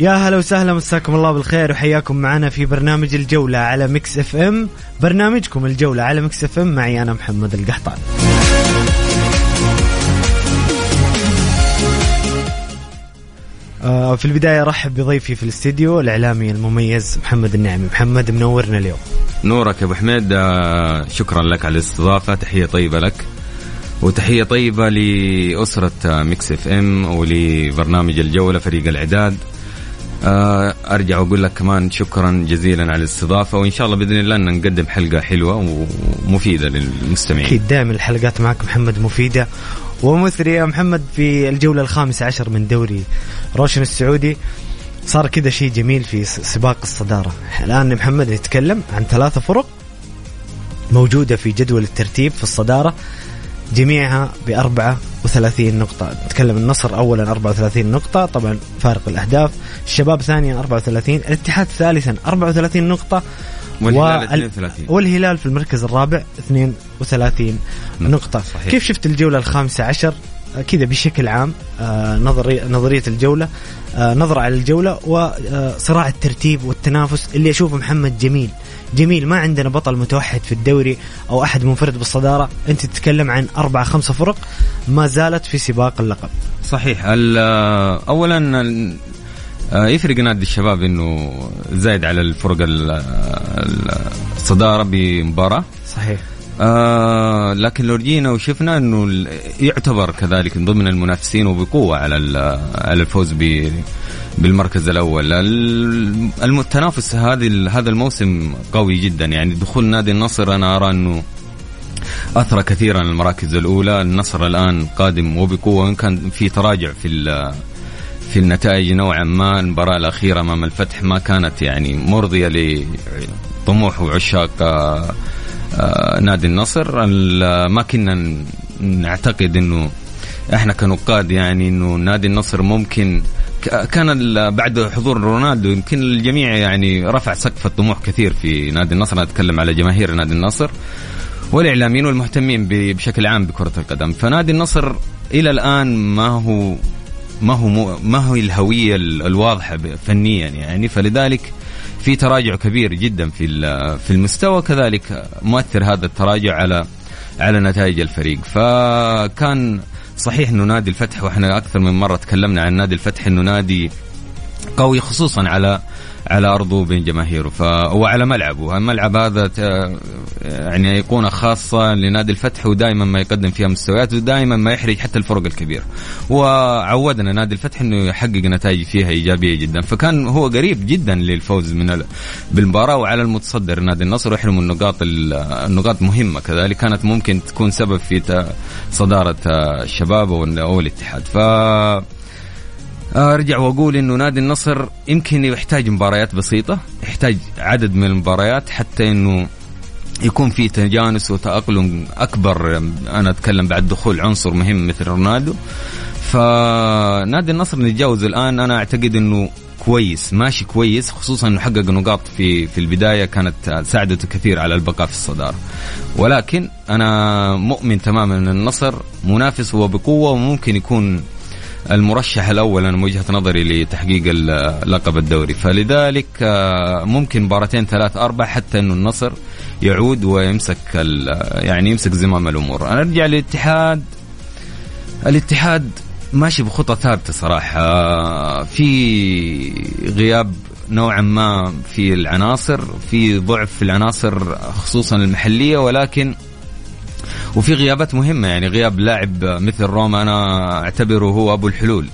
يا هلا وسهلا مساكم الله بالخير وحياكم معنا في برنامج الجولة على Mix FM. برنامجكم الجولة على Mix FM معي أنا محمد القحطاني. آه، في البداية رحب بضيفي في الاستديو الإعلامي المميز محمد النعمي. محمد منورنا اليوم. نورك يا أبو حميد. آه، شكرا لك على الاستضافة. تحية طيبة لك. وتحية طيبة لأسرة آه، Mix FM ولبرنامج الجولة فريق الإعداد. آه، أرجع وأقول لك كمان شكرا جزيلا على الاستضافة وإن شاء الله بإذن الله إن نقدم حلقة حلوة ومفيدة للمستمعين. أكيد دائما الحلقات معك محمد مفيدة. ومثرية يا محمد في الجولة الخامسة عشر من دوري روشن السعودي. صار كذا شيء جميل في سباق الصدارة. الآن محمد نتكلم عن ثلاثة فرق موجودة في جدول الترتيب في الصدارة. جميعها ب 34 نقطة. نتكلم النصر أولا 34 نقطة طبعا فارق الأهداف. الشباب ثانيا 34 الاتحاد ثالثا 34 نقطة والهلال وال- 32. والهلال في المركز الرابع 32 نقطة. صحيح. كيف شفت الجولة الخامسة عشر؟ كذا بشكل عام آه، نظري نظرية الجولة آه، نظرة على الجولة وصراع الترتيب والتنافس اللي أشوفه محمد جميل. جميل ما عندنا بطل متوحد في الدوري أو أحد منفرد بالصدارة. أنت تتكلم عن أربعة خمسة فرق ما زالت في سباق اللقب. صحيح. اولا آه، يفرق نادي الشباب إنه زايد على الفرق ال- ال- الصداره بمباراة. صحيح. آه لكن لو جينا وشفنا إنه يعتبر كذلك من ضمن المنافسين وبقوة على على الفوز بالمركز الأول. التنافس هذه هذا الموسم قوي جدا. يعني دخول نادي النصر أنا أرى إنه اثرى كثيرا المراكز الأولى. النصر الآن قادم وبقوة. وان كان في تراجع في في النتائج نوعا ما. المباراة الأخيرة أمام الفتح ما كانت يعني مرضية لطموح وعشاق آه، نادي النصر. ال- ما كنا نعتقد إنه إحنا كنقاد يعني إنه نادي النصر ممكن كان بعد حضور رونالدو يمكن الجميع يعني رفع سقف الطموح كثير في نادي النصر. أنا أتكلم على جماهير نادي النصر والإعلاميين والمهتمين بشكل عام بكرة القدم. فنادي النصر إلى الآن ما هو ما هو ما هو الهوية ال- الواضحة فنيا يعني. فلذلك في تراجع كبير جدا في في المستوى كذلك مؤثر هذا التراجع على على نتائج الفريق. فكان صحيح إنه نادي الفتح وإحنا أكثر من مرة تكلمنا عن نادي الفتح إنه نادي قوي خصوصا على على أرضه بين جماهيره ف وعلى ملعبه، الملعب هذا ت... يعني ايقونه خاصة لنادي الفتح ودائما ما يقدم فيها مستويات ودائما ما يحرج حتى الفرق الكبيره. وعودنا نادي الفتح إنه يحقق نتائج فيها إيجابية جدا، فكان هو قريب جدا للفوز من ال... بالمباراة وعلى المتصدر نادي النصر ويحرم النقاط ال... النقاط مهمة كذلك كانت ممكن تكون سبب في ت... صدارة الشباب أو الاتحاد. ف أرجع وأقول إنه نادي النصر يمكن يحتاج مباريات بسيطة يحتاج عدد من المباريات حتى إنه يكون في تجانس وتأقلم أكبر. أنا أتكلم بعد دخول عنصر مهم مثل رونالدو. فنادي النصر نتجاوز الآن أنا أعتقد إنه كويس ماشي كويس خصوصا إنه حقق نقاط في في البداية كانت ساعدته كثير على البقاء في الصدارة. ولكن أنا مؤمن تماما إن النصر منافس وبقوة وممكن يكون المرشح الأول أنا من وجهة نظري لتحقيق لقب الدوري. فلذلك آه، ممكن مباراتين ثلاث أربع حتى إنه النصر يعود ويمسك يعني يمسك زمام الأمور. أنا أرجع للاتحاد. الاتحاد ماشي بخطى ثابتة صراحة. في غياب نوعا ما في العناصر في ضعف في العناصر خصوصا المحلية ولكن وفي غيابات مهمة يعني غياب لاعب مثل روما أنا أعتبره هو أبو الحلول.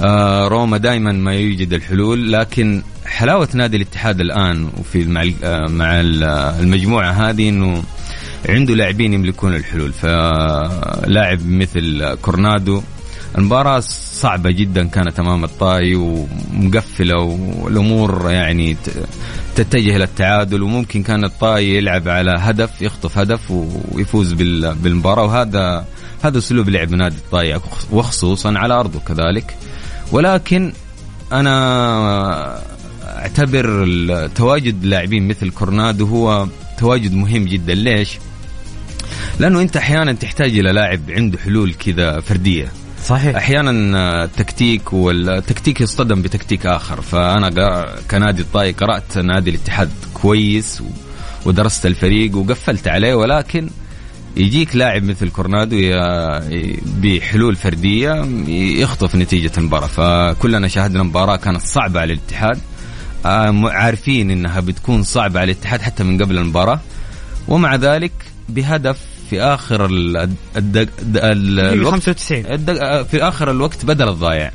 آه روما دائما ما يوجد الحلول لكن حلاوة نادي الاتحاد الآن وفي مع مع المجموعة هذه إنه عنده لاعبين يملكون الحلول. فلاعب مثل كورنادو المباراة صعبة جدا كانت أمام الطائي ومقفلة والأمور يعني تتجه للتعادل وممكن كان الطائي يلعب على هدف يخطف هدف ويفوز بالمباراة. وهذا هذا أسلوب لعب نادي الطائي وخصوصا على أرضه كذلك. ولكن أنا أعتبر تواجد لاعبين مثل كورنادو هو تواجد مهم جدا. ليش؟ لأنه أنت أحيانا تحتاج إلى لاعب عنده حلول كذا فردية. صحيح. أحيانا التكتيك والتكتيك يصطدم بتكتيك آخر. فأنا كنادي الطائي قرأت نادي الاتحاد كويس ودرست الفريق وقفلت عليه. ولكن يجيك لاعب مثل كورنادو بحلول فردية يخطف نتيجة المباراة. فكلنا شاهدنا مباراة كانت صعبة على الاتحاد. عارفين إنها بتكون صعبة على الاتحاد حتى من قبل المباراة. ومع ذلك بهدف في آخر الدق الوقت 95 الدق في آخر الوقت بدل الضايع.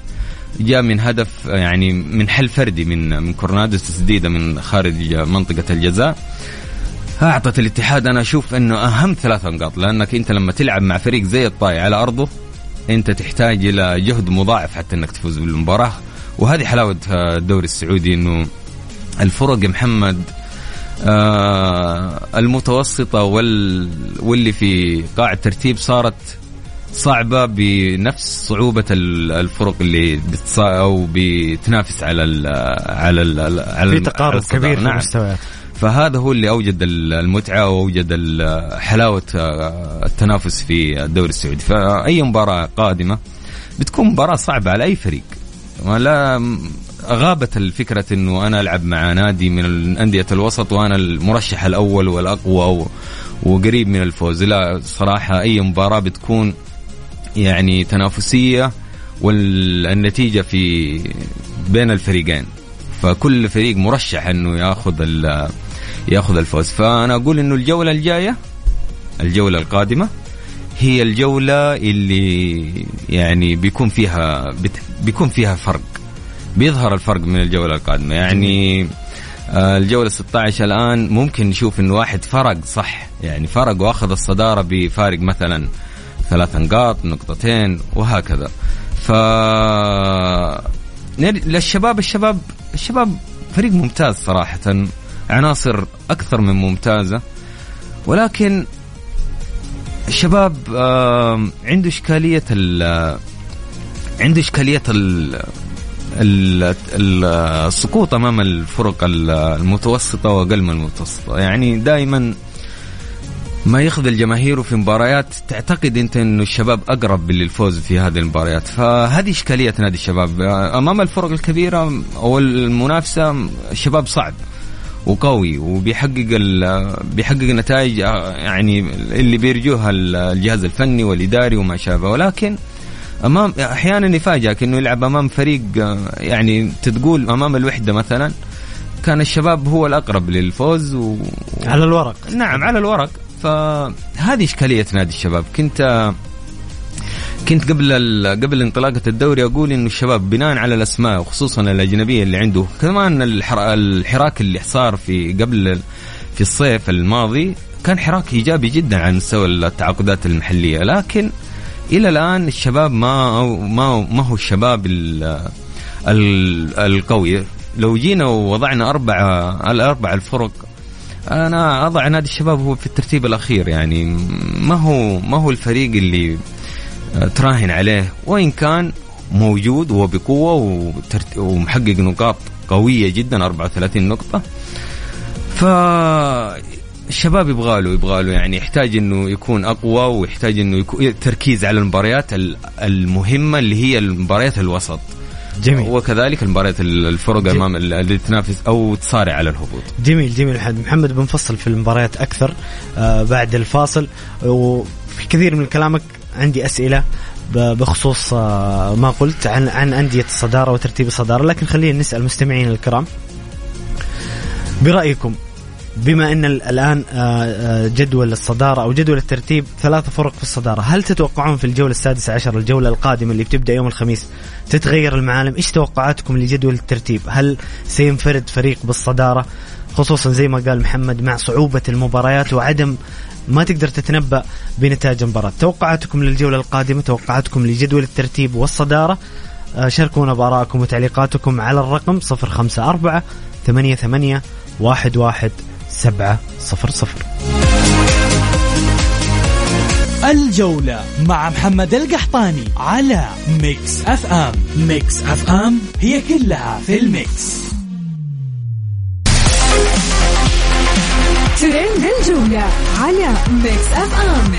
جاء من هدف يعني من حل فردي من من كورنادو تسديدة من خارج منطقة الجزاء. أعطت الاتحاد أنا أشوف إنه أهم ثلاث نقاط لأنك أنت لما تلعب مع فريق زي الطاي على أرضه أنت تحتاج إلى جهد مضاعف حتى إنك تفوز بالمباراة. وهذه حلاوة الدوري السعودي إنه الفرق محمد آه المتوسطة وال واللي في قاع الترتيب صارت صعبة بنفس صعوبة الفرق اللي بتص... أو بتنافس على ال على ال على في تقارب كبير في نعم. المستويات فهذا هو اللي أوجد المتعة واوجد حلاوة آه، التنافس في الدوري السعودي. فأي مباراة قادمة بتكون مباراة صعبة على أي فريق. ولا غابت الفكرة إنه أنا ألعب مع نادي من اندية الوسط وأنا المرشح الأول والأقوى وقريب من الفوز. لا صراحة أي مباراة بتكون يعني تنافسية والنتيجة في بين الفريقين. فكل فريق مرشح إنه ياخذ ياخذ الفوز. فأنا أقول إنه الجولة الجاية الجولة القادمة هي الجولة اللي يعني بيكون فيها بيكون فيها فرق. بيظهر الفرق من الجولة القادمة. يعني آه، الجولة 16 الآن ممكن نشوف إنه واحد فرق صح. يعني فرق وأخذ الصدارة بفارق مثلا ثلاث نقاط نقطتين وهكذا. ف للشباب الشباب الشباب فريق ممتاز صراحة. عناصر أكثر من ممتازة. ولكن الشباب عنده إشكالية عنده إشكالية السقوط أمام الفرق المتوسطة واقل من المتوسطة. يعني دائما ما يخذل جماهيره في مباريات تعتقد أنت انه الشباب أقرب للفوز في هذه المباريات. فهذه إشكالية نادي الشباب. أمام الفرق الكبيرة أو المنافسة الشباب صعب وقوي وبيحقق بيحقق نتائج يعني اللي بيرجوها الجهاز الفني والإداري وما شابه. ولكن امام أحيانا يفاجئك إنه يلعب أمام فريق يعني تقول أمام الوحدة مثلا كان الشباب هو الأقرب للفوز و... على الورق. نعم على الورق. فهذه إشكالية نادي الشباب. كنت كنت قبل قبل انطلاقة الدوري أقول إنه الشباب بناء على الأسماء وخصوصا الأجنبية اللي عنده كمان الحراك اللي صار في قبل في الصيف الماضي كان حراك إيجابي جدا على مستوى التعاقدات المحلية. لكن إلى الآن الشباب ما ما ما هو الشباب القوي. لو جينا ووضعنا اربعه الاربع الفرق أنا أضع نادي الشباب هو في الترتيب الأخير. يعني ما هو ما هو الفريق اللي تراهن عليه. وإن كان موجود وبقوة ومحقق نقاط قوية جدا 34 نقطة. ف الشباب يبغى له يبغى له يعني يحتاج إنه يكون أقوى ويحتاج إنه يكون تركيز على المباريات المهمة اللي هي المباريات الوسط. جميل. وكذلك المباريات الفرق أمام اللي تنافس أو تصارع على الهبوط. جميل جميل. محمد بنفصل في المباريات أكثر آه بعد الفاصل. وفي كثير من كلامك عندي أسئلة بخصوص آه، ما قلت عن عن أندية الصدارة وترتيب الصدارة لكن خلينا نسأل مستمعينا الكرام. برأيكم بما إن ال- الآن آه، آه، جدول الصدارة أو جدول الترتيب ثلاث فرق في الصدارة، هل تتوقعون في الجولة السادسة عشر الجولة القادمة اللي بتبدأ يوم الخميس تتغير المعالم؟ إيش توقعاتكم لجدول الترتيب؟ هل سينفرد فريق بالصدارة خصوصا زي ما قال محمد مع صعوبة المباريات وعدم ما تقدر تتنبأ بنتائج المباراة، توقعاتكم للجولة القادمة، توقعاتكم لجدول الترتيب والصدارة آه، شاركونا بآرائكم وتعليقاتكم على الرقم 054 88 11 سبعة صفر صفر. الجولة مع محمد القحطاني على Mix FM. Mix FM هي كلها في ال mix. ترند الجولة على Mix FM.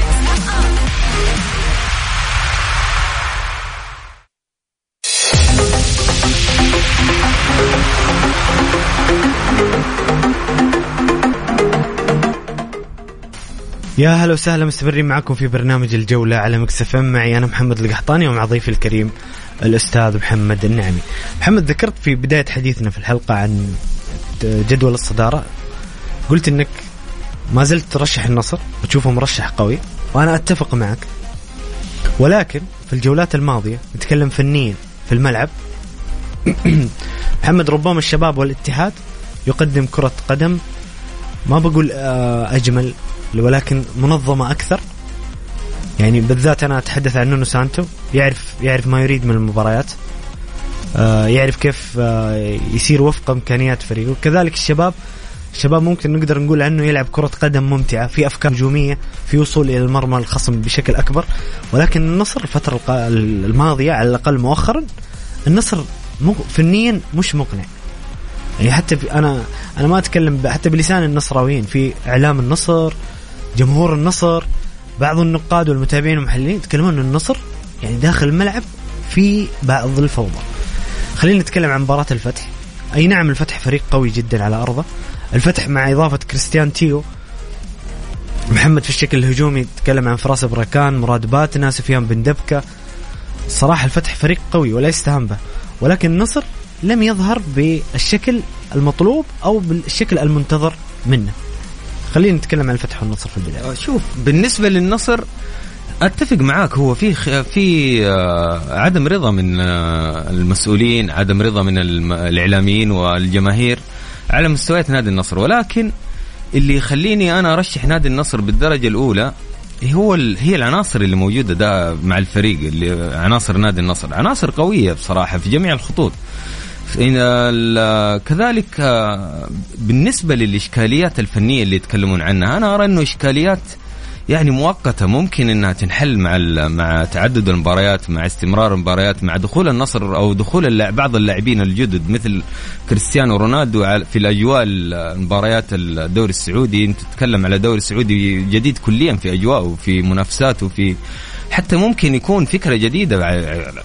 يا هلا وسهلا مستمرين معكم في برنامج الجولة على مكسف معي أنا محمد القحطاني ومع ضيفي الكريم الأستاذ محمد النعمي. محمد ذكرت في بداية حديثنا في الحلقة عن جدول الصدارة. قلت أنك ما زلت ترشح النصر وتشوفه مرشح قوي وأنا أتفق معك. ولكن في الجولات الماضية نتكلم فنيا في الملعب. محمد ربما الشباب والاتحاد يقدم كرة قدم ما بقول آه، أجمل ولكن منظمة أكثر. يعني بالذات أنا أتحدث عن نونو سانتو يعرف يعرف ما يريد من المباريات. آه، يعرف كيف آه، يسير وفق إمكانيات فريقه. كذلك الشباب الشباب ممكن نقدر نقول عنه يلعب كرة قدم ممتعة في أفكار هجومية في وصول إلى المرمى الخصم بشكل أكبر. ولكن النصر الفترة الماضية على الأقل مؤخرا النصر فنيا مش مقنع. يعني حتى أنا أنا ما أتكلم حتى بلسان النصراويين في إعلام النصر جمهور النصر بعض النقاد والمتابعين والمحللين يتكلمون ان النصر يعني داخل الملعب في بعض الفوضى. خلينا نتكلم عن مباراة الفتح. أي نعم الفتح فريق قوي جدا على أرضه. الفتح مع إضافة كريستيان تيو. محمد في الشكل الهجومي تكلم عن فراس بركان مراد باتنا سفيان بن دبكة. صراحة الفتح فريق قوي ولا يستهان به. ولكن النصر لم يظهر بالشكل المطلوب أو بالشكل المنتظر منه. خلينا نتكلم عن الفتح والنصر في البداية. شوف بالنسبة للنصر أتفق معاك هو في في آه، عدم رضا من آه، المسؤولين عدم رضا من الإعلاميين والجماهير على مستويات نادي النصر. ولكن اللي يخليني أنا أرشح نادي النصر بالدرجة الأولى هو ال- هي العناصر اللي موجودة ده مع الفريق اللي عناصر نادي النصر. عناصر قوية بصراحة في جميع الخطوط. كذلك بالنسبة للإشكاليات الفنية اللي يتكلمون عنها أنا أرى إنه إشكاليات يعني مؤقتة ممكن إنها تنحل مع مع تعدد المباريات مع استمرار المباريات مع دخول النصر أو دخول بعض اللاعبين الجدد مثل كريستيانو رونالدو في الأجواء المباريات الدوري السعودي. أنت تتكلم على دوري سعودي جديد كليا في أجواءه وفي منافساته في حتى ممكن يكون فكرة جديدة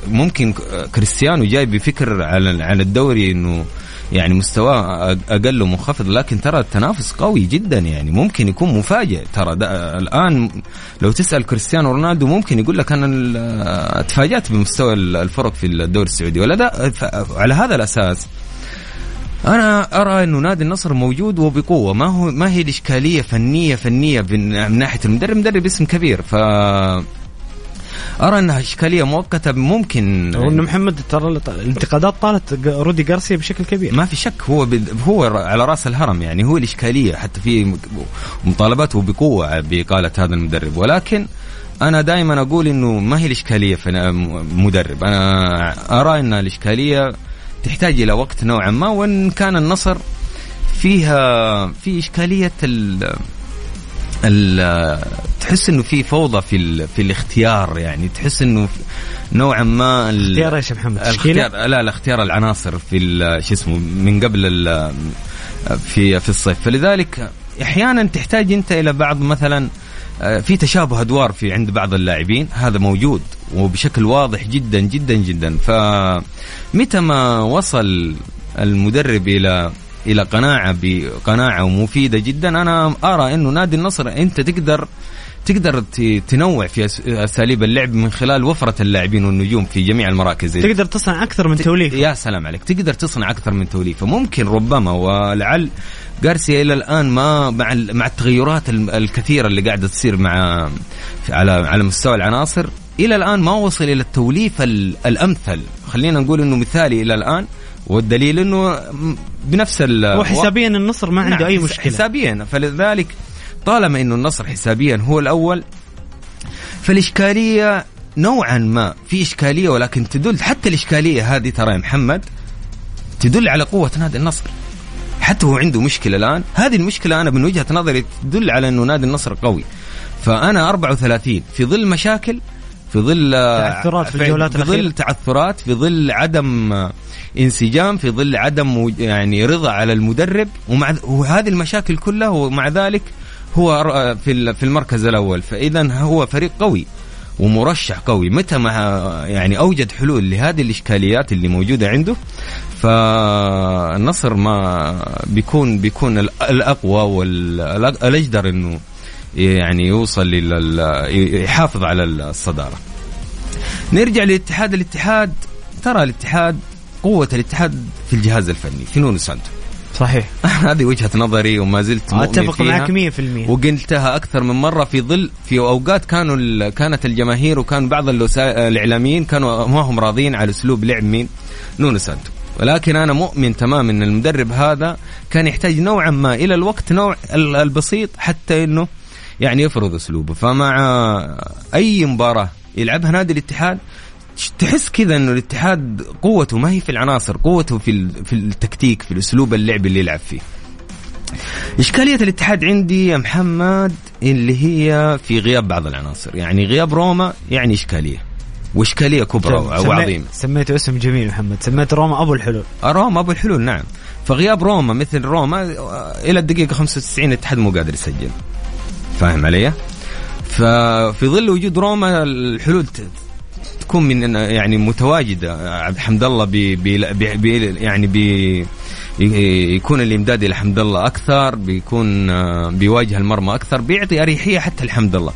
ممكن كريستيانو جاي بفكر على على الدوري إنه يعني مستواه أقل ومنخفض لكن ترى التنافس قوي جدا يعني. ممكن يكون مفاجئ. ترى الآن لو تسأل كريستيانو رونالدو ممكن يقول لك أنا تفاجأت بمستوى ال- الفرق في الدوري السعودي. ولا على هذا الأساس أنا أرى إنه نادي النصر موجود وبقوة. ما هو ما هي الإشكالية فنيه فنية من من ناحية المدرب. مدرب اسم كبير. ف أرى أنها إشكالية مؤقتة ممكن. وأن محمد ترى الانتقادات طالت رودي جارسيا بشكل كبير. ما في شك هو. هو على رأس الهرم يعني هو الإشكالية حتى في مطالباته بقوه بإقالة هذا المدرب. ولكن أنا دائما أقول إنه ما هي الإشكالية في مدرب. أنا أرى إن الإشكالية تحتاج إلى وقت نوعا ما وإن كان النصر فيها في إشكالية ال ال تحس إنه في فوضى في. في الاختيار يعني تحس إنه نوعا ما. اختيار إيش يا محمد؟ الاختيار لا لا اختيار العناصر في. شو اسمه من قبل. في في الصيف فلذلك أحيانا تحتاج أنت إلى بعض مثلا في تشابه أدوار في عند بعض اللاعبين هذا موجود وبشكل واضح جدا جدا جدا فمتى ما وصل المدرب إلى إلى قناعة بقناعه مفيدة جدا. أنا أرى إنه نادي النصر أنت تقدر تقدر تنوع في أساليب اللعب من خلال وفرة اللاعبين والنجوم في جميع المراكز. تقدر تصنع أكثر من توليف. يا سلام عليك. تقدر تصنع أكثر من توليفه ممكن ربما ولعل جارسيا إلى الآن ما مع مع التغيرات ال- الكثيرة اللي قاعدة تصير مع على على مستوى العناصر إلى الآن ما وصل إلى التوليفه ال- الأمثل. خلينا نقول إنه مثالي إلى الآن والدليل إنه بنفس ال وحسابيا النصر ما عنده نعم، اي مشكلة. حسابيا. فلذلك طالما إنه النصر حسابيا هو الأول فالإشكالية نوعا ما في إشكالية ولكن تدل حتى الإشكالية هذه ترى يا محمد تدل على قوة نادي النصر. حتى هو عنده مشكلة الآن. هذه المشكلة أنا من وجهة نظري تدل على إنه نادي النصر قوي. فأنا 34 في ظل مشاكل في ظل تعثرات في الجولات في ظل. تعثرات في ظل عدم انسجام في ظل عدم يعني رضا على المدرب ومع وهذه المشاكل كلها ومع ذلك هو في في المركز الأول فاذا هو فريق قوي ومرشح قوي متى ما يعني أوجد حلول لهذه الإشكاليات اللي موجودة عنده فالنصر ما بيكون بيكون ال- الأقوى والاجدر إنه يعني يوصل لل يحافظ على الصدارة. نرجع للاتحاد الاتحاد. ترى الاتحاد قوة الاتحاد في الجهاز الفني في نونو سانتو صحيح. هذه وجهة نظري وما زلت مؤمن أتفق. معك 100% وقلتها أكثر من مرة في ظل في أوقات كانوا ال- كانت الجماهير وكان بعض الإعلاميين كانوا ما هم راضيين على أسلوب لعب مين؟ نونو سانتو ولكن أنا مؤمن تماما إن المدرب هذا كان يحتاج نوعا ما إلى الوقت نوع ال- البسيط حتى إنه يعني يفرض أسلوبه. فمع أي مباراة يلعبها نادي الاتحاد تحس كذا إنه الاتحاد قوته ما هي في العناصر قوته في في التكتيك في الأسلوب اللعب اللي يلعب فيه. إشكالية الاتحاد عندي يا محمد اللي هي في غياب بعض العناصر. يعني غياب روما يعني إشكالية وإشكالية كبرى وعظيمة. سميته اسم جميل محمد. سميت روما أبو الحلول. روما أبو الحلول نعم. فغياب روما مثل روما إلى الدقيقة 95 الاتحاد مو قادر يسجل. فاهم علي؟ ففي ظل وجود روما الحلول تكون من يعني متواجدة. عبد حمد الله بي بي بي يعني بي يكون الإمداد إلى حمد الله أكثر بيكون آه، بيواجه المرمى أكثر بيعطي أريحية حتى لحمد الله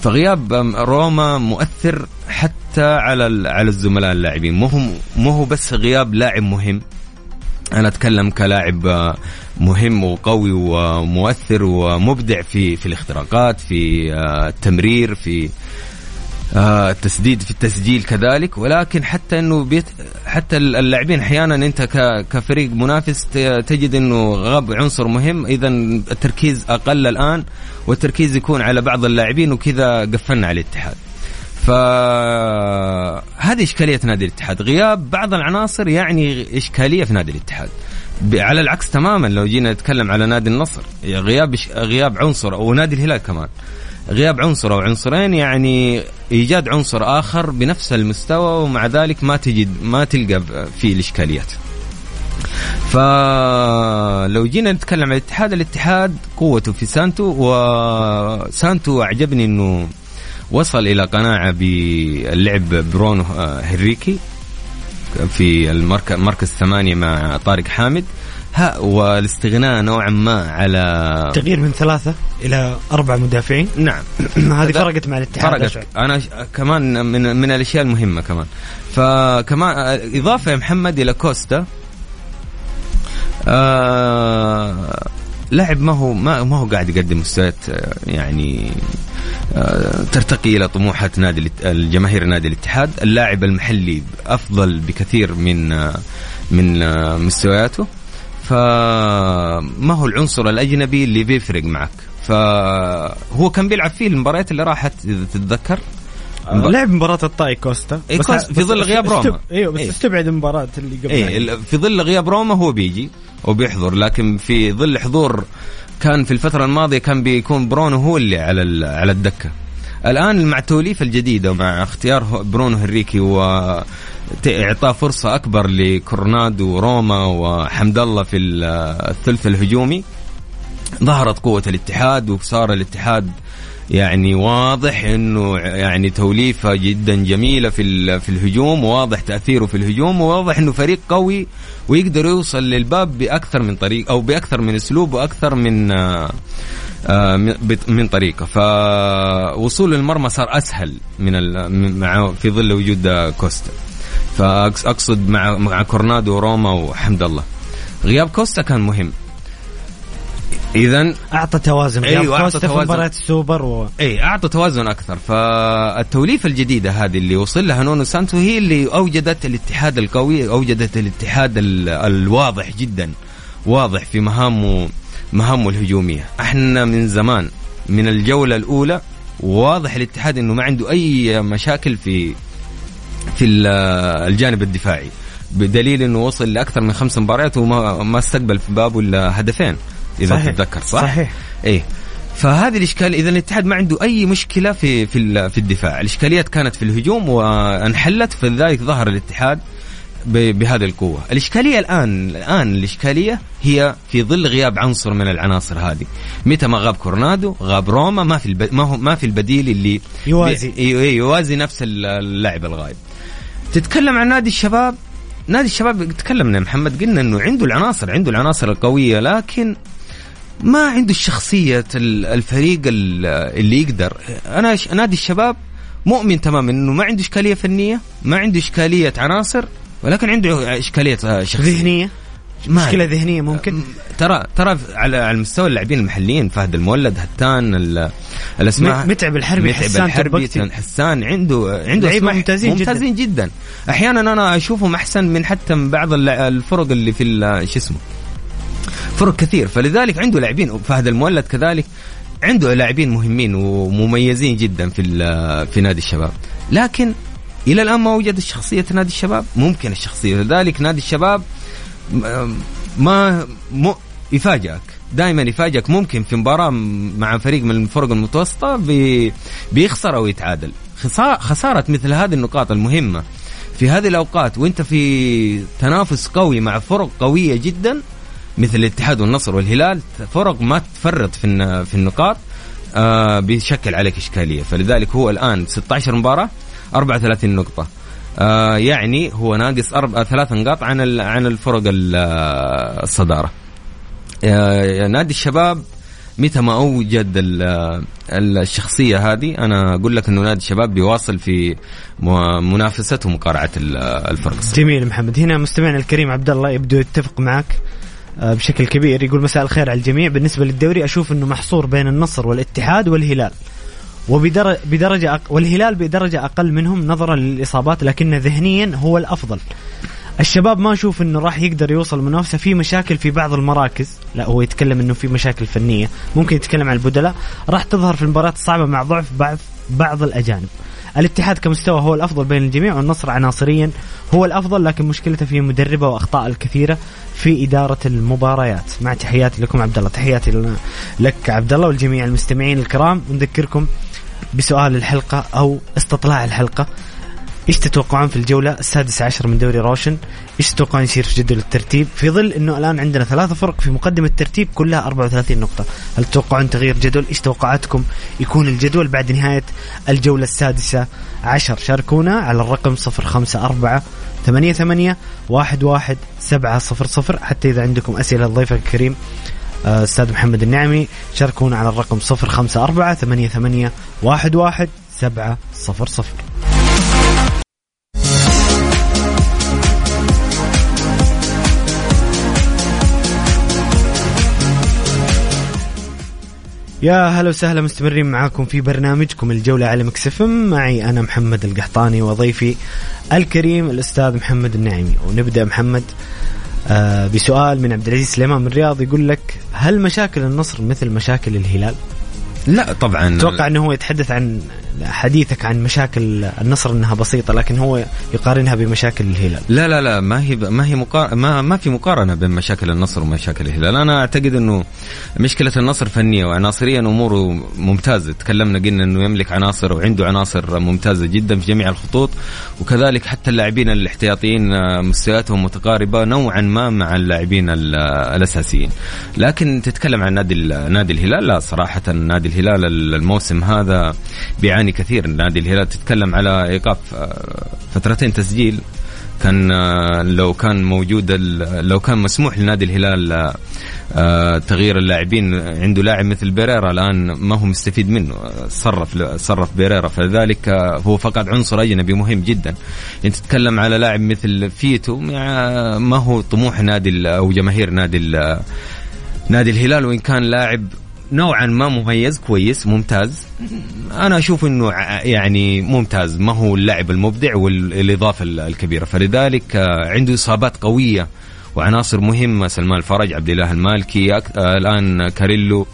فغياب روما مؤثر حتى على على الزملاء اللاعبين. مو هو مو هو بس غياب لاعب مهم. أنا أتكلم كلاعب آه، مهم وقوي ومؤثر ومبدع في في الاختراقات في آه، التمرير في آه، التسديد في التسجيل كذلك. ولكن حتى إنه بيت حتى اللاعبين أحيانا أنت كفريق منافس تجد إنه غاب عنصر مهم. اذا التركيز أقل الآن والتركيز يكون على بعض اللاعبين وكذا قفلنا على الاتحاد. فهذه إشكالية نادي الاتحاد. غياب بعض العناصر يعني إشكالية في نادي الاتحاد. على العكس تماما لو جينا نتكلم على نادي النصر غياب غياب عنصر أو نادي الهلال كمان غياب عنصر أو عنصرين يعني إيجاد عنصر آخر بنفس المستوى ومع ذلك ما تجد ما تلقى فيه الإشكاليات. فلو جينا نتكلم عن الاتحاد الاتحاد قوته في سانتو وسانتو أعجبني إنه وصل إلى قناعة باللعب برونو هنريكي في المركز مركز ثمانية مع طارق حامد. ها والاستغناء نوعا ما على تغيير من ثلاثة إلى أربع مدافعين؟ نعم. هذه فرقت مع الاتحاد فرقت. أشعر. أنا ش- كمان من من الأشياء المهمة كمان. فكمان إضافة يا محمد إلى كوستا. آه لاعب ما هو ما, ما هو قاعد يقدم مستويات آه، يعني آه، ترتقي إلى طموحات نادي الجماهير نادي الاتحاد، اللاعب المحلي أفضل بكثير من آه، من مستوياته. فما هو العنصر الأجنبي اللي بيفرق معك؟ فهو كان بيلعب فيه المباريات اللي راحت إذا تتذكر؟ آه، لعب مباراة الطاي كوستا. إيه، بس- كوستا في بس ظل غياب استب- روما. إيوه بس إيه. استبعد المباراة اللي قبل ال- في ظل غياب روما هو بيجي. وبيحضر. لكن في ظل حضور كان في الفترة الماضية كان بيكون برونو هو اللي على على الدكة. الآن مع التوليفة الجديدة ومع اختيار برونو هنريكي وإعطاء فرصة أكبر لكورنادو وروما وحمد الله في ال- الثلث الهجومي. ظهرت قوة الاتحاد وصار الاتحاد يعني واضح إنه يعني توليفة جدا جميلة في في الهجوم وواضح تأثيره في الهجوم وواضح إنه فريق قوي ويقدر يوصل للباب بأكثر من طريق أو بأكثر من أسلوب وأكثر من آه، آه، من- طريقة. فوصول المرمى صار أسهل من مع في ظل وجود كوستا. فاقصد مع مع كورنادو وروما وحمد الله. غياب كوستا كان مهم. اذا أعطى توازن. أيوة أعطى كوستا في توازن. مباراة السوبر و... اي أعطى توازن أكثر. فالتوليفة الجديدة هذه اللي وصل لها نونو سانتو هي اللي أوجدت الاتحاد القوي أوجدت الاتحاد ال- الواضح جدا واضح في مهامه مهامه الهجومية. إحنا من زمان من الجولة الأولى واضح الاتحاد إنه ما عنده أي مشاكل في في ال- الجانب الدفاعي. بدليل إنه وصل لأكثر من خمس مباريات وما ما استقبل في بابه إلا هدفين. إذا صحيح. تتذكر صح؟ صحيح. إيه فهذه الإشكال إذا الاتحاد ما عنده أي مشكلة في في في الدفاع، الإشكاليات كانت في الهجوم وانحلت فلذلك ظهر الاتحاد بهذه القوة، الإشكالية الآن الآن الإشكالية هي في ظل غياب عنصر من العناصر هذه، متى ما غاب كورنادو، غاب روما، ما في الب... ما هو ما في البديل اللي يوازي. بي- إيه- يوازي نفس اللاعب الغايب. تتكلم عن نادي الشباب نادي الشباب تكلمنا محمد قلنا إنه عنده العناصر عنده العناصر القوية لكن ما عنده الشخصية ال- الفريق ال- اللي يقدر. أنا نادي الشباب مؤمن تماما أنه ما عنده إشكالية فنية ما عنده إشكالية عناصر ولكن عنده إشكالية آه، شخصية. ذهنية؟ ما مشكلة ذهنية ممكن؟ ترى ترى على على مستوى اللاعبين المحليين فهد المولد هتان ال- الأسماء. متعب الحربي، متعب حسان الحربي. حسان عنده عنده لعيبة أسماء ممتازين جداً. ممتازين جدا. أحيانا أنا أشوفهم أحسن من حتى من بعض الفرق اللي في شو اسمه فرق كثير. فلذلك عنده لاعبين فهد المولد كذلك عنده لاعبين مهمين ومميزين جدا في في نادي الشباب. لكن إلى الآن ما وجد شخصية نادي الشباب ممكن الشخصية. لذلك نادي الشباب ما م... يفاجئك. دائما يفاجئك. ممكن في مباراة مع فريق من الفرق المتوسطة بي... بيخسر أو يتعادل. خسا... خسارة مثل هذه النقاط المهمة في هذه الأوقات وأنت في تنافس قوي مع فرق قوية جدا مثل الاتحاد والنصر والهلال فرق ما تفرط في في النقاط آه بيشكل عليك إشكالية. فلذلك هو الآن 16 مباراة 34 نقطة. آه يعني هو ناقص أربع ثلاث نقاط عن عن الفرق ال- آه، الصدارة. آه، نادي الشباب متى ما أوجد ال- ال- الشخصية هذه أنا أقول لك أنه نادي الشباب بيواصل في منافسته ومقارعة ال- الفرق. الصغيرة. جميل محمد. هنا مستمعنا الكريم عبد الله يبدو يتفق معك. آه، بشكل كبير يقول مساء الخير على الجميع. بالنسبة للدوري أشوف إنه محصور بين النصر والاتحاد والهلال. بدرجة أق... والهلال بدرجة أقل منهم نظرا للإصابات لكن ذهنيا هو الأفضل. الشباب ما أشوف إنه راح يقدر يوصل منافسة. في مشاكل في بعض المراكز. لا هو يتكلم إنه في مشاكل فنية. ممكن يتكلم عن البدلاء. راح تظهر في المباريات الصعبة مع ضعف بعض بعض الأجانب. الاتحاد كمستوى هو الأفضل بين الجميع والنصر عناصريا هو الأفضل لكن مشكلته في مدربة وأخطاء الكثيرة في إدارة المباريات. مع تحياتي لكم عبد الله. تحياتي لك عبد الله والجميع المستمعين الكرام. ونذكركم بسؤال الحلقة أو استطلاع الحلقة. إيش تتوقعون في الجولة السادسة عشر من دوري روشن؟ إيش تتوقعون يصير في جدول الترتيب؟ في ظل إنه الآن عندنا ثلاثة فرق في مقدمة الترتيب كلها 34 نقطة، هل تتوقعون تغيير جدول؟ إيش توقعاتكم يكون الجدول بعد نهاية الجولة السادسة عشر؟ شاركونا على الرقم 054 ثمانية ثمانية واحد واحد سبعة صفر صفر حتى إذا عندكم أسئلة لضيفك الكريم آه، أستاذ محمد النعمي شاركونا على الرقم صفر خمسة أربعة ثمانية ثمانية واحد واحد سبعة صفر صفر يا هلا وسهلا مستمرين معاكم في برنامجكم الجولة على مكسفم معي أنا محمد القحطاني وضيفي الكريم الأستاذ محمد النعيمي. ونبدأ محمد آه بسؤال من عبد العزيز سليمان من الرياض يقول لك هل مشاكل النصر مثل مشاكل الهلال؟ لا طبعا. أتوقع إنه هو يتحدث عن حديثك عن مشاكل النصر انها بسيطة لكن هو يقارنها بمشاكل الهلال. لا لا لا ما هي ما هي مقار... ما ما في مقارنة بين مشاكل النصر ومشاكل الهلال، أنا أعتقد إنه مشكلة النصر فنية وعناصريا أموره ممتازة، تكلمنا قلنا إنه يملك عناصر وعنده عناصر ممتازة جدا في جميع الخطوط. وكذلك حتى اللاعبين الاحتياطيين آه، مستوياتهم متقاربة نوعا ما مع اللاعبين ال- الأساسيين. لكن تتكلم عن نادي نادي الهلال لا صراحة نادي الهلال الموسم هذا بيعاني كثير. نادي الهلال تتكلم على إيقاف آه، فترتين تسجيل. كان آه، لو كان موجود لو كان مسموح لنادي الهلال آه، تغيير اللاعبين عنده لاعب مثل بيريرا الآن ما هو مستفيد منه. صرف صرف بيريرا. فلذلك هو فقد عنصر أجنبي مهم جدا. انت تتكلم على لاعب مثل فيتو ما هو طموح نادي أو جماهير نادي نادي الهلال. وإن كان لاعب نوعا ما مميز كويس ممتاز. أنا أشوف إنه يعني ممتاز. ما هو اللاعب المبدع والإضافة ال- الكبيرة. فلذلك آه، عنده إصابات قوية وعناصر مهمة. سلمان الفرج عبد الله المالكي آه، الآن كاريلو.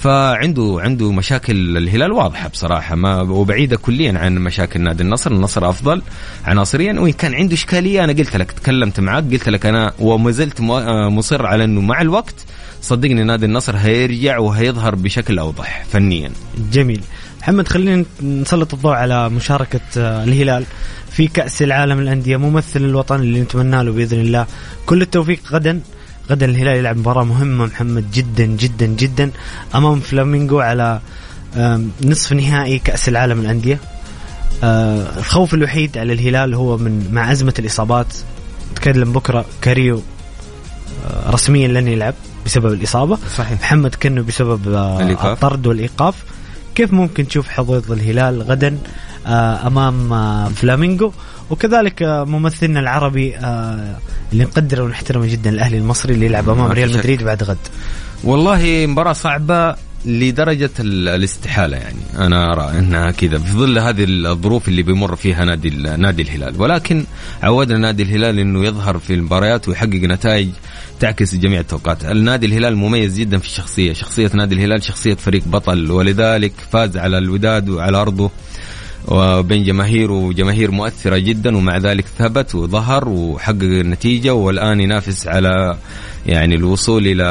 فعنده عنده مشاكل الهلال واضحة بصراحة. ما وبعيدة كليا عن مشاكل نادي النصر، النصر أفضل عناصريا. وإن كان عنده إشكالية أنا قلت لك تكلمت معك قلت لك أنا وما زلت آه، مصر على إنه مع الوقت صدقني نادي النصر هيرجع وهيظهر بشكل أوضح فنيا. جميل. محمد خلينا نسلط الضوء على مشاركة آه، الهلال في كأس العالم الأندية ممثل الوطن اللي نتمنى له بإذن الله. كل التوفيق غدا. غدا الهلال يلعب مباراة مهمة محمد جدا جدا جدا. أمام فلامينغو على نصف نهائي كأس العالم الأندية آه، الخوف الوحيد على الهلال هو من مع أزمة الإصابات. تكلم بكرة كاريو آه، رسميا لن يلعب. بسبب الإصابة صحيح. محمد كنو بسبب آه، الإيقاف. الطرد والإيقاف كيف ممكن تشوف حظوظ الهلال غدا آه، أمام آه، فلامينغو وكذلك ممثلنا العربي اللي نقدره ونحترمه جدا الأهلي المصري اللي يلعب أمام ريال. مدريد بعد غد والله مباراة صعبة لدرجة ال- الاستحالة يعني. أنا أرى أنها كذا. في ظل هذه الظروف اللي بيمر فيها نادي نادي الهلال. ولكن عودنا نادي الهلال أنه يظهر في المباريات ويحقق نتائج تعكس جميع التوقعات. النادي الهلال مميز جدا في الشخصية. شخصية نادي الهلال شخصية فريق بطل. ولذلك فاز على الوداد وعلى أرضه. وبين جماهير وجماهير مؤثرة جدا ومع ذلك ثبت وظهر وحقق النتيجة والآن ينافس على يعني الوصول إلى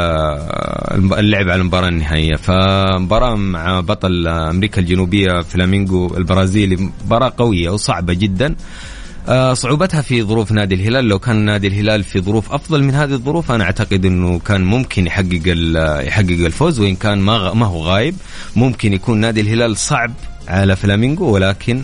اللعب على المباراة النهائية. فمباراة مع بطل أمريكا الجنوبية فلامينغو البرازيلي مباراة قوية وصعبة جدا. آه، صعوبتها في ظروف نادي الهلال. لو كان نادي الهلال في ظروف أفضل من هذه الظروف أنا أعتقد إنه كان ممكن يحقق يحقق الفوز وإن كان ما ما هو غايب ممكن يكون نادي الهلال صعب على فلامينغو ولكن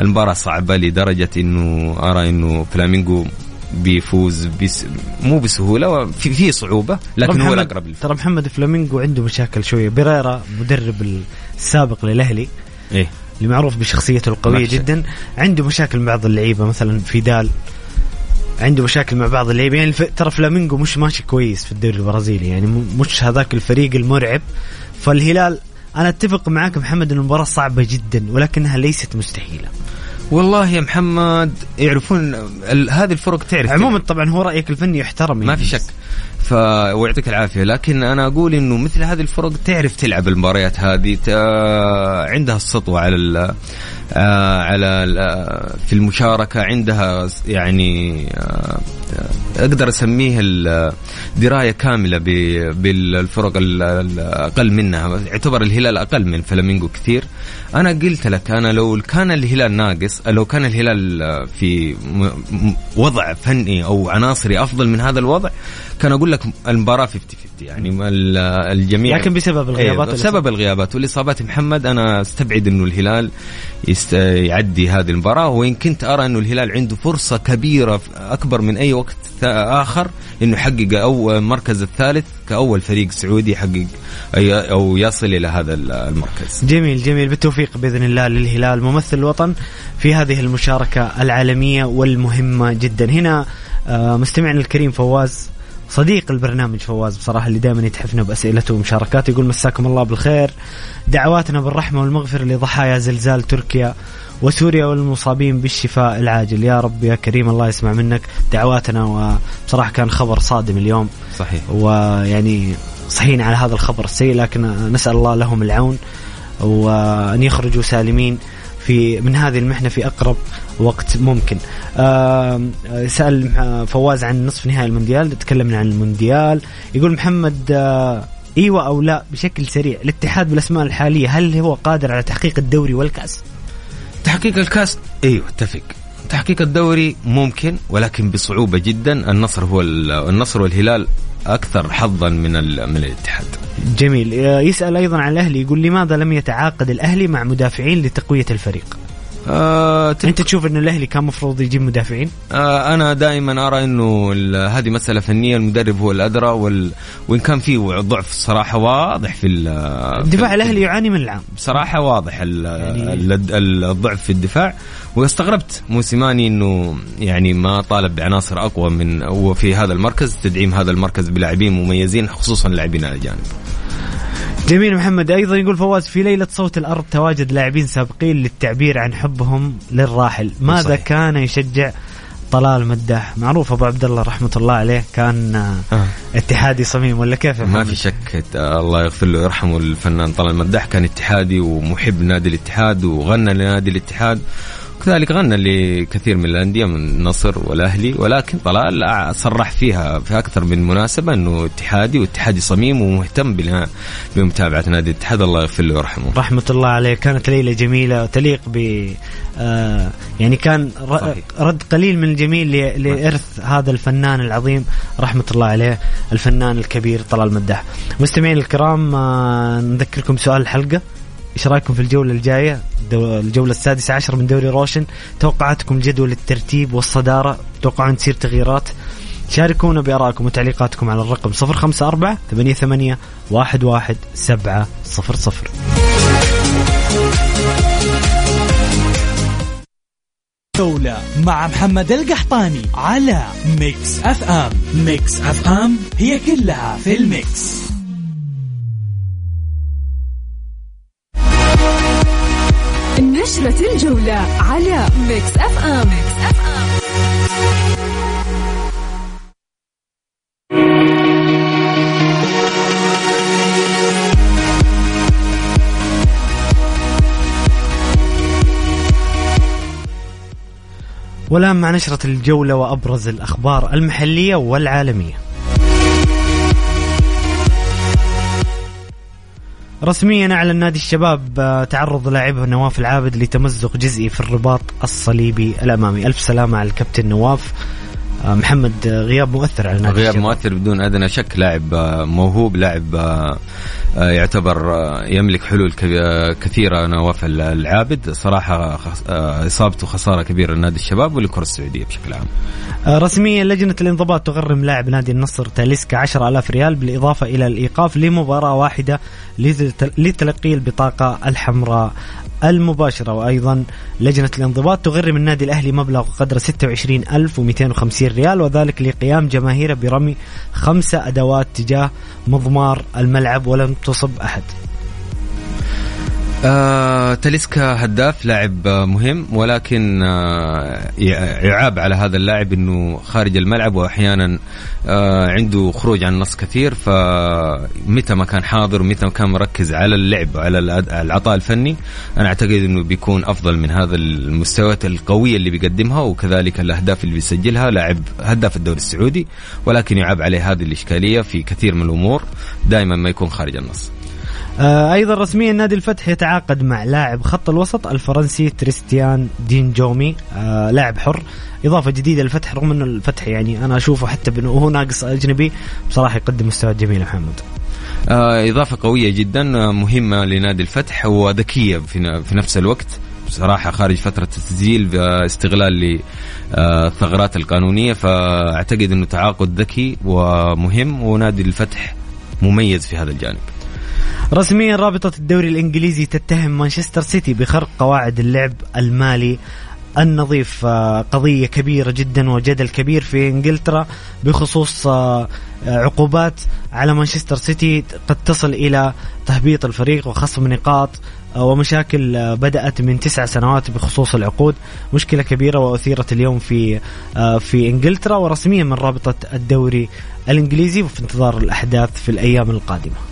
المباراة صعبة لدرجة إنه أرى إنه فلامينغو بيفوز بس مو بسهولة في في صعوبة لكن هو الأقرب ترى محمد فلامينغو عنده مشاكل شوية. بيريرا مدرب السابق للأهلي. إيه. اللي معروف بشخصيته القوية. جدا. عنده مشاكل مع بعض اللعيبة مثلا فيدال. عنده مشاكل مع بعض اللعيبة. يعني الف- ترى فلامينغو مش ماشي كويس في الدوري البرازيلي. يعني مش هذاك الفريق المرعب. فالهلال أنا أتفق معاك محمد إن المباراة صعبة جدا ولكنها ليست مستحيلة. والله يا محمد يعرفون هذه الفرق تعرف عموما طبعا هو رأيك الفني يحترم ما. في شك. ف ويعطيك العافية. لكن أنا أقول إنه مثل هذه الفرق تعرف تلعب المباريات هذه ت... عندها السطوة على ال... على ال... آه، في المشاركة عندها يعني آه، أقدر اسميه دراية كاملة. بالفرق ال- الاقل منها يعتبر الهلال أقل من فلامينغو كثير أنا قلت لك أنا لو كان الهلال ناقص لو كان الهلال آه، في وضع فني أو عناصري أفضل من هذا الوضع كان أقول لك المباراة 50 50 يعني ال- الجميع لكن بسبب الغيابات إيه اللي بسبب الغيابات والإصابات محمد أنا أستبعد إنه الهلال يست... يعدي هذه المباراة وإن كنت أرى انه الهلال عنده فرصة كبيرة أكبر من أي وقت آخر إنه يحقق أو المركز الثالث كأول فريق سعودي يحقق أي- أو يصل إلى هذا المركز. جميل جميل. بالتوفيق بإذن الله للهلال. ممثل الوطن في هذه المشاركة العالمية والمهمة جدا. هنا آه، مستمعنا الكريم فواز صديق البرنامج فواز بصراحة اللي دائما يتحفنا بأسئلته ومشاركاته يقول مساكم الله بالخير. دعواتنا بالرحمة والمغفرة لضحايا زلزال تركيا وسوريا والمصابين بالشفاء العاجل. يا رب يا كريم الله يسمع منك. دعواتنا وبصراحه كان خبر صادم اليوم. صحيح. ويعني صحيين على هذا الخبر السيء لكن نسأل الله لهم العون وأن يخرجوا سالمين. في من هذه المحنة في أقرب وقت ممكن. سأل فواز عن نصف نهائي المونديال تكلمنا عن المونديال. يقول محمد آه، إيوه أو لا بشكل سريع. الاتحاد بالأسماء الحالية هل هو قادر على تحقيق الدوري والكأس؟ تحقيق الكأس؟ إيوه أتفق. تحقيق الدوري ممكن ولكن بصعوبة جدا. النصر هو ال- النصر والهلال أكثر حظا من من الاتحاد. جميل. يسأل أيضا عن الأهلي يقول لماذا لم يتعاقد الأهلي مع مدافعين لتقوية الفريق؟ آه تلك- أنت تشوف أن الأهلي كان مفروض يجيب مدافعين؟ آه أنا دائما أرى إنه هذه مسألة فنية المدرب هو الأدرى وال... وإن كان في ضعف صراحة واضح في ال- الدفاع في- الأهلي يعاني من العام. بصراحة واضح ال- يعني- ال- ال- الضعف في الدفاع. واستغربت موسيماني إنه يعني ما طالب بعناصر أقوى من وفي هذا المركز تدعيم هذا المركز بلاعبين مميزين خصوصا اللاعبين الاجانب. جميل محمد أيضا يقول فواز في ليلة صوت الأرض تواجد لاعبين سابقين للتعبير عن حبهم للراحل ماذا صحيح. كان يشجع طلال مداح معروف أبو عبد الله رحمة الله عليه كان آه، آه. اتحادي صميم ولا كيف ما؟ في شك الله يغفر له ويرحمه الفنان طلال مداح كان اتحادي ومحب نادي الاتحاد وغنى لنادي الاتحاد وكذلك غنى لكثير من الأندية من النصر والأهلي ولكن طلال صرح فيها في أكثر من مناسبة إنه اتحادي واتحادي صميم ومهتم بمتابعة نادي الاتحاد. الله يغفر له ويرحمه. رحمة الله عليه. كانت ليلة جميلة تليق ب آه يعني كان صحيح. رد قليل من الجميل ل- لإرث هذا الفنان العظيم. رحمة الله عليه الفنان الكبير طلال مداح مستمعين الكرام آه نذكركم سؤال الحلقة. إيش رأيكم في الجولة الجاية؟ دو- الجولة السادسة عشر من دوري روشن. توقعاتكم جدول الترتيب والصدارة توقعون تصير تغييرات. شاركونا بآرائكم وتعليقاتكم على الرقم 054 88 11 700 جولة مع محمد القحطاني على Mix FM. Mix FM هي كلها في ال mix. نشرة الجولة على Mix M Mix FM. والآن مع نشرة الجولة وأبرز الأخبار المحلية والعالمية. رسميا أعلن نادي الشباب آه، تعرض لاعبه نواف العابد لتمزق جزئي في الرباط الصليبي الأمامي. ألف سلامة على الكابتن نواف. محمد آه، غياب مؤثر على نادي غياب مؤثر بدون أدنى شك لاعب آه، موهوب لاعب آه، آه، يعتبر آه، يملك حلول آه، كثيرة نواف العابد. صراحة آه، إصابته خسارة كبيرة لنادي الشباب وللكره السعودية بشكل عام. آه، رسميا لجنة الانضباط تغرم لاعب نادي النصر تاليسكا 10000 ريال بالإضافة إلى الإيقاف لمباراة واحدة لت- لتلقي البطاقة الحمراء. المباشرة وأيضا لجنة الانضباط تغرم النادي الأهلي مبلغ قدر 26250 ريال وذلك لقيام جماهيره برمي خمسة أدوات تجاه مضمار الملعب ولم تصب أحد. آه، تاليسكا هداف لاعب مهم ولكن آه، يع- يعاب على هذا اللاعب إنه خارج الملعب وأحيانا آه، عنده خروج عن النص كثير. فمتى ما كان حاضر ومتى ما كان مركز على اللعب وعلى العطاء الفني أنا أعتقد إنه بيكون أفضل من هذا المستويات القوية اللي بيقدمها وكذلك الأهداف اللي بيسجلها. لاعب هداف الدوري السعودي ولكن يعاب عليه هذه الإشكالية في كثير من الأمور دائما ما يكون خارج النص. أيضا رسميا نادي الفتح يتعاقد مع لاعب خط الوسط الفرنسي تريستيان دين جومي آه، لاعب حر. إضافة جديدة للفتح رغم إنه الفتح يعني أنا أشوفه حتى بانه هو ناقص أجنبي بصراحة يقدم مستويات جميله محمد. آه، إضافة قوية جدا آه، مهمة لنادي الفتح وذكية في نفس الوقت. بصراحة خارج فترة التسجيل باستغلال للثغرات القانونية فأعتقد أنه تعاقد ذكي ومهم ونادي الفتح مميز في هذا الجانب. رسميا رابطة الدوري الإنجليزي تتهم مانشستر سيتي بخرق قواعد اللعب المالي. النظيف آه، قضية كبيرة جدا وجدل كبير في إنجلترا بخصوص آه، عقوبات على مانشستر سيتي. قد تصل إلى تهبيط الفريق وخصم نقاط آه، ومشاكل بدأت من تسع سنوات بخصوص العقود. مشكلة كبيرة وأثيرت اليوم في في إنجلترا ورسميا من رابطة الدوري الإنجليزي وفي انتظار الأحداث في الأيام القادمة.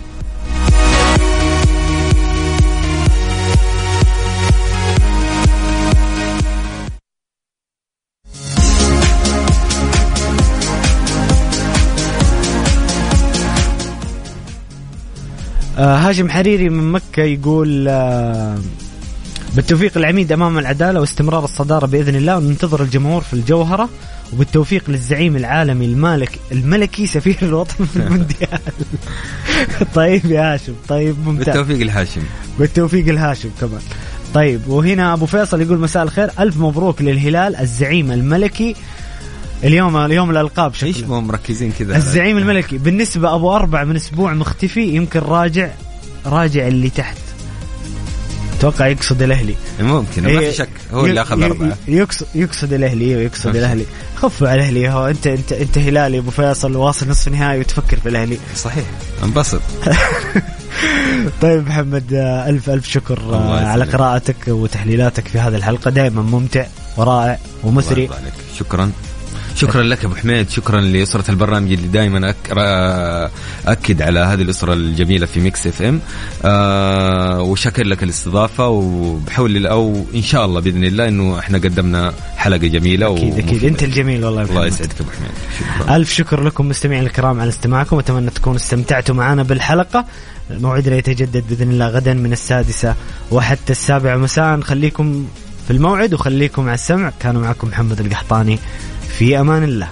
آه هاشم حريري من مكة يقول آه بالتوفيق العميد أمام العدالة واستمرار الصدارة بإذن الله وننتظر الجمهور في الجوهرة وبالتوفيق للزعيم العالمي المالك الملكي سفير الوطن في المونديال. طيب يا هاشم طيب ممتاز. بالتوفيق الهاشم بالتوفيق الهاشم كمان. طيب وهنا أبو فيصل يقول مساء الخير ألف مبروك للهلال الزعيم الملكي اليوم اليوم الألقاب إيش شكله مو مركزين كذا؟ الزعيم الملكي بالنسبة أبو أربع من أسبوع مختفي يمكن راجع راجع اللي تحت. أتوقع يقصد الأهلي. ممكن ما إيه، في شك. هو اللي أخذ أربعة. يقصد يقصد الأهلي أيوه يقصد. الأهلي. خفوا على الأهلي هو انت انت أنت هلالي أبو فيصل واصل نصف نهائي وتفكر في الأهلي. صحيح انبسط. طيب محمد الف ألف شكر. على قراءتك وتحليلاتك في هذه الحلقة. دائما ممتع ورائع ومثري. شكرا. شكرا لك يا أبو حميد شكرا لأسرة البرنامج اللي دائما أكد على هذه الأسرة الجميلة في Mix FM. آه وشكر لك الاستضافة وبحول أو إن شاء الله بإذن الله إنه إحنا قدمنا حلقة جميلة أكيد أكيد. أنت الجميل والله الله. يسعدك أبو حميد. شكرا. ألف شكر لكم مستمعين الكرام على استماعكم أتمنى تكونوا استمتعتوا معنا بالحلقة. موعدنا يتجدد بإذن الله غدا من السادسة وحتى السابعة مساء خليكم في الموعد وخليكم على السمع. كانوا معكم محمد القحطاني. في أمان الله.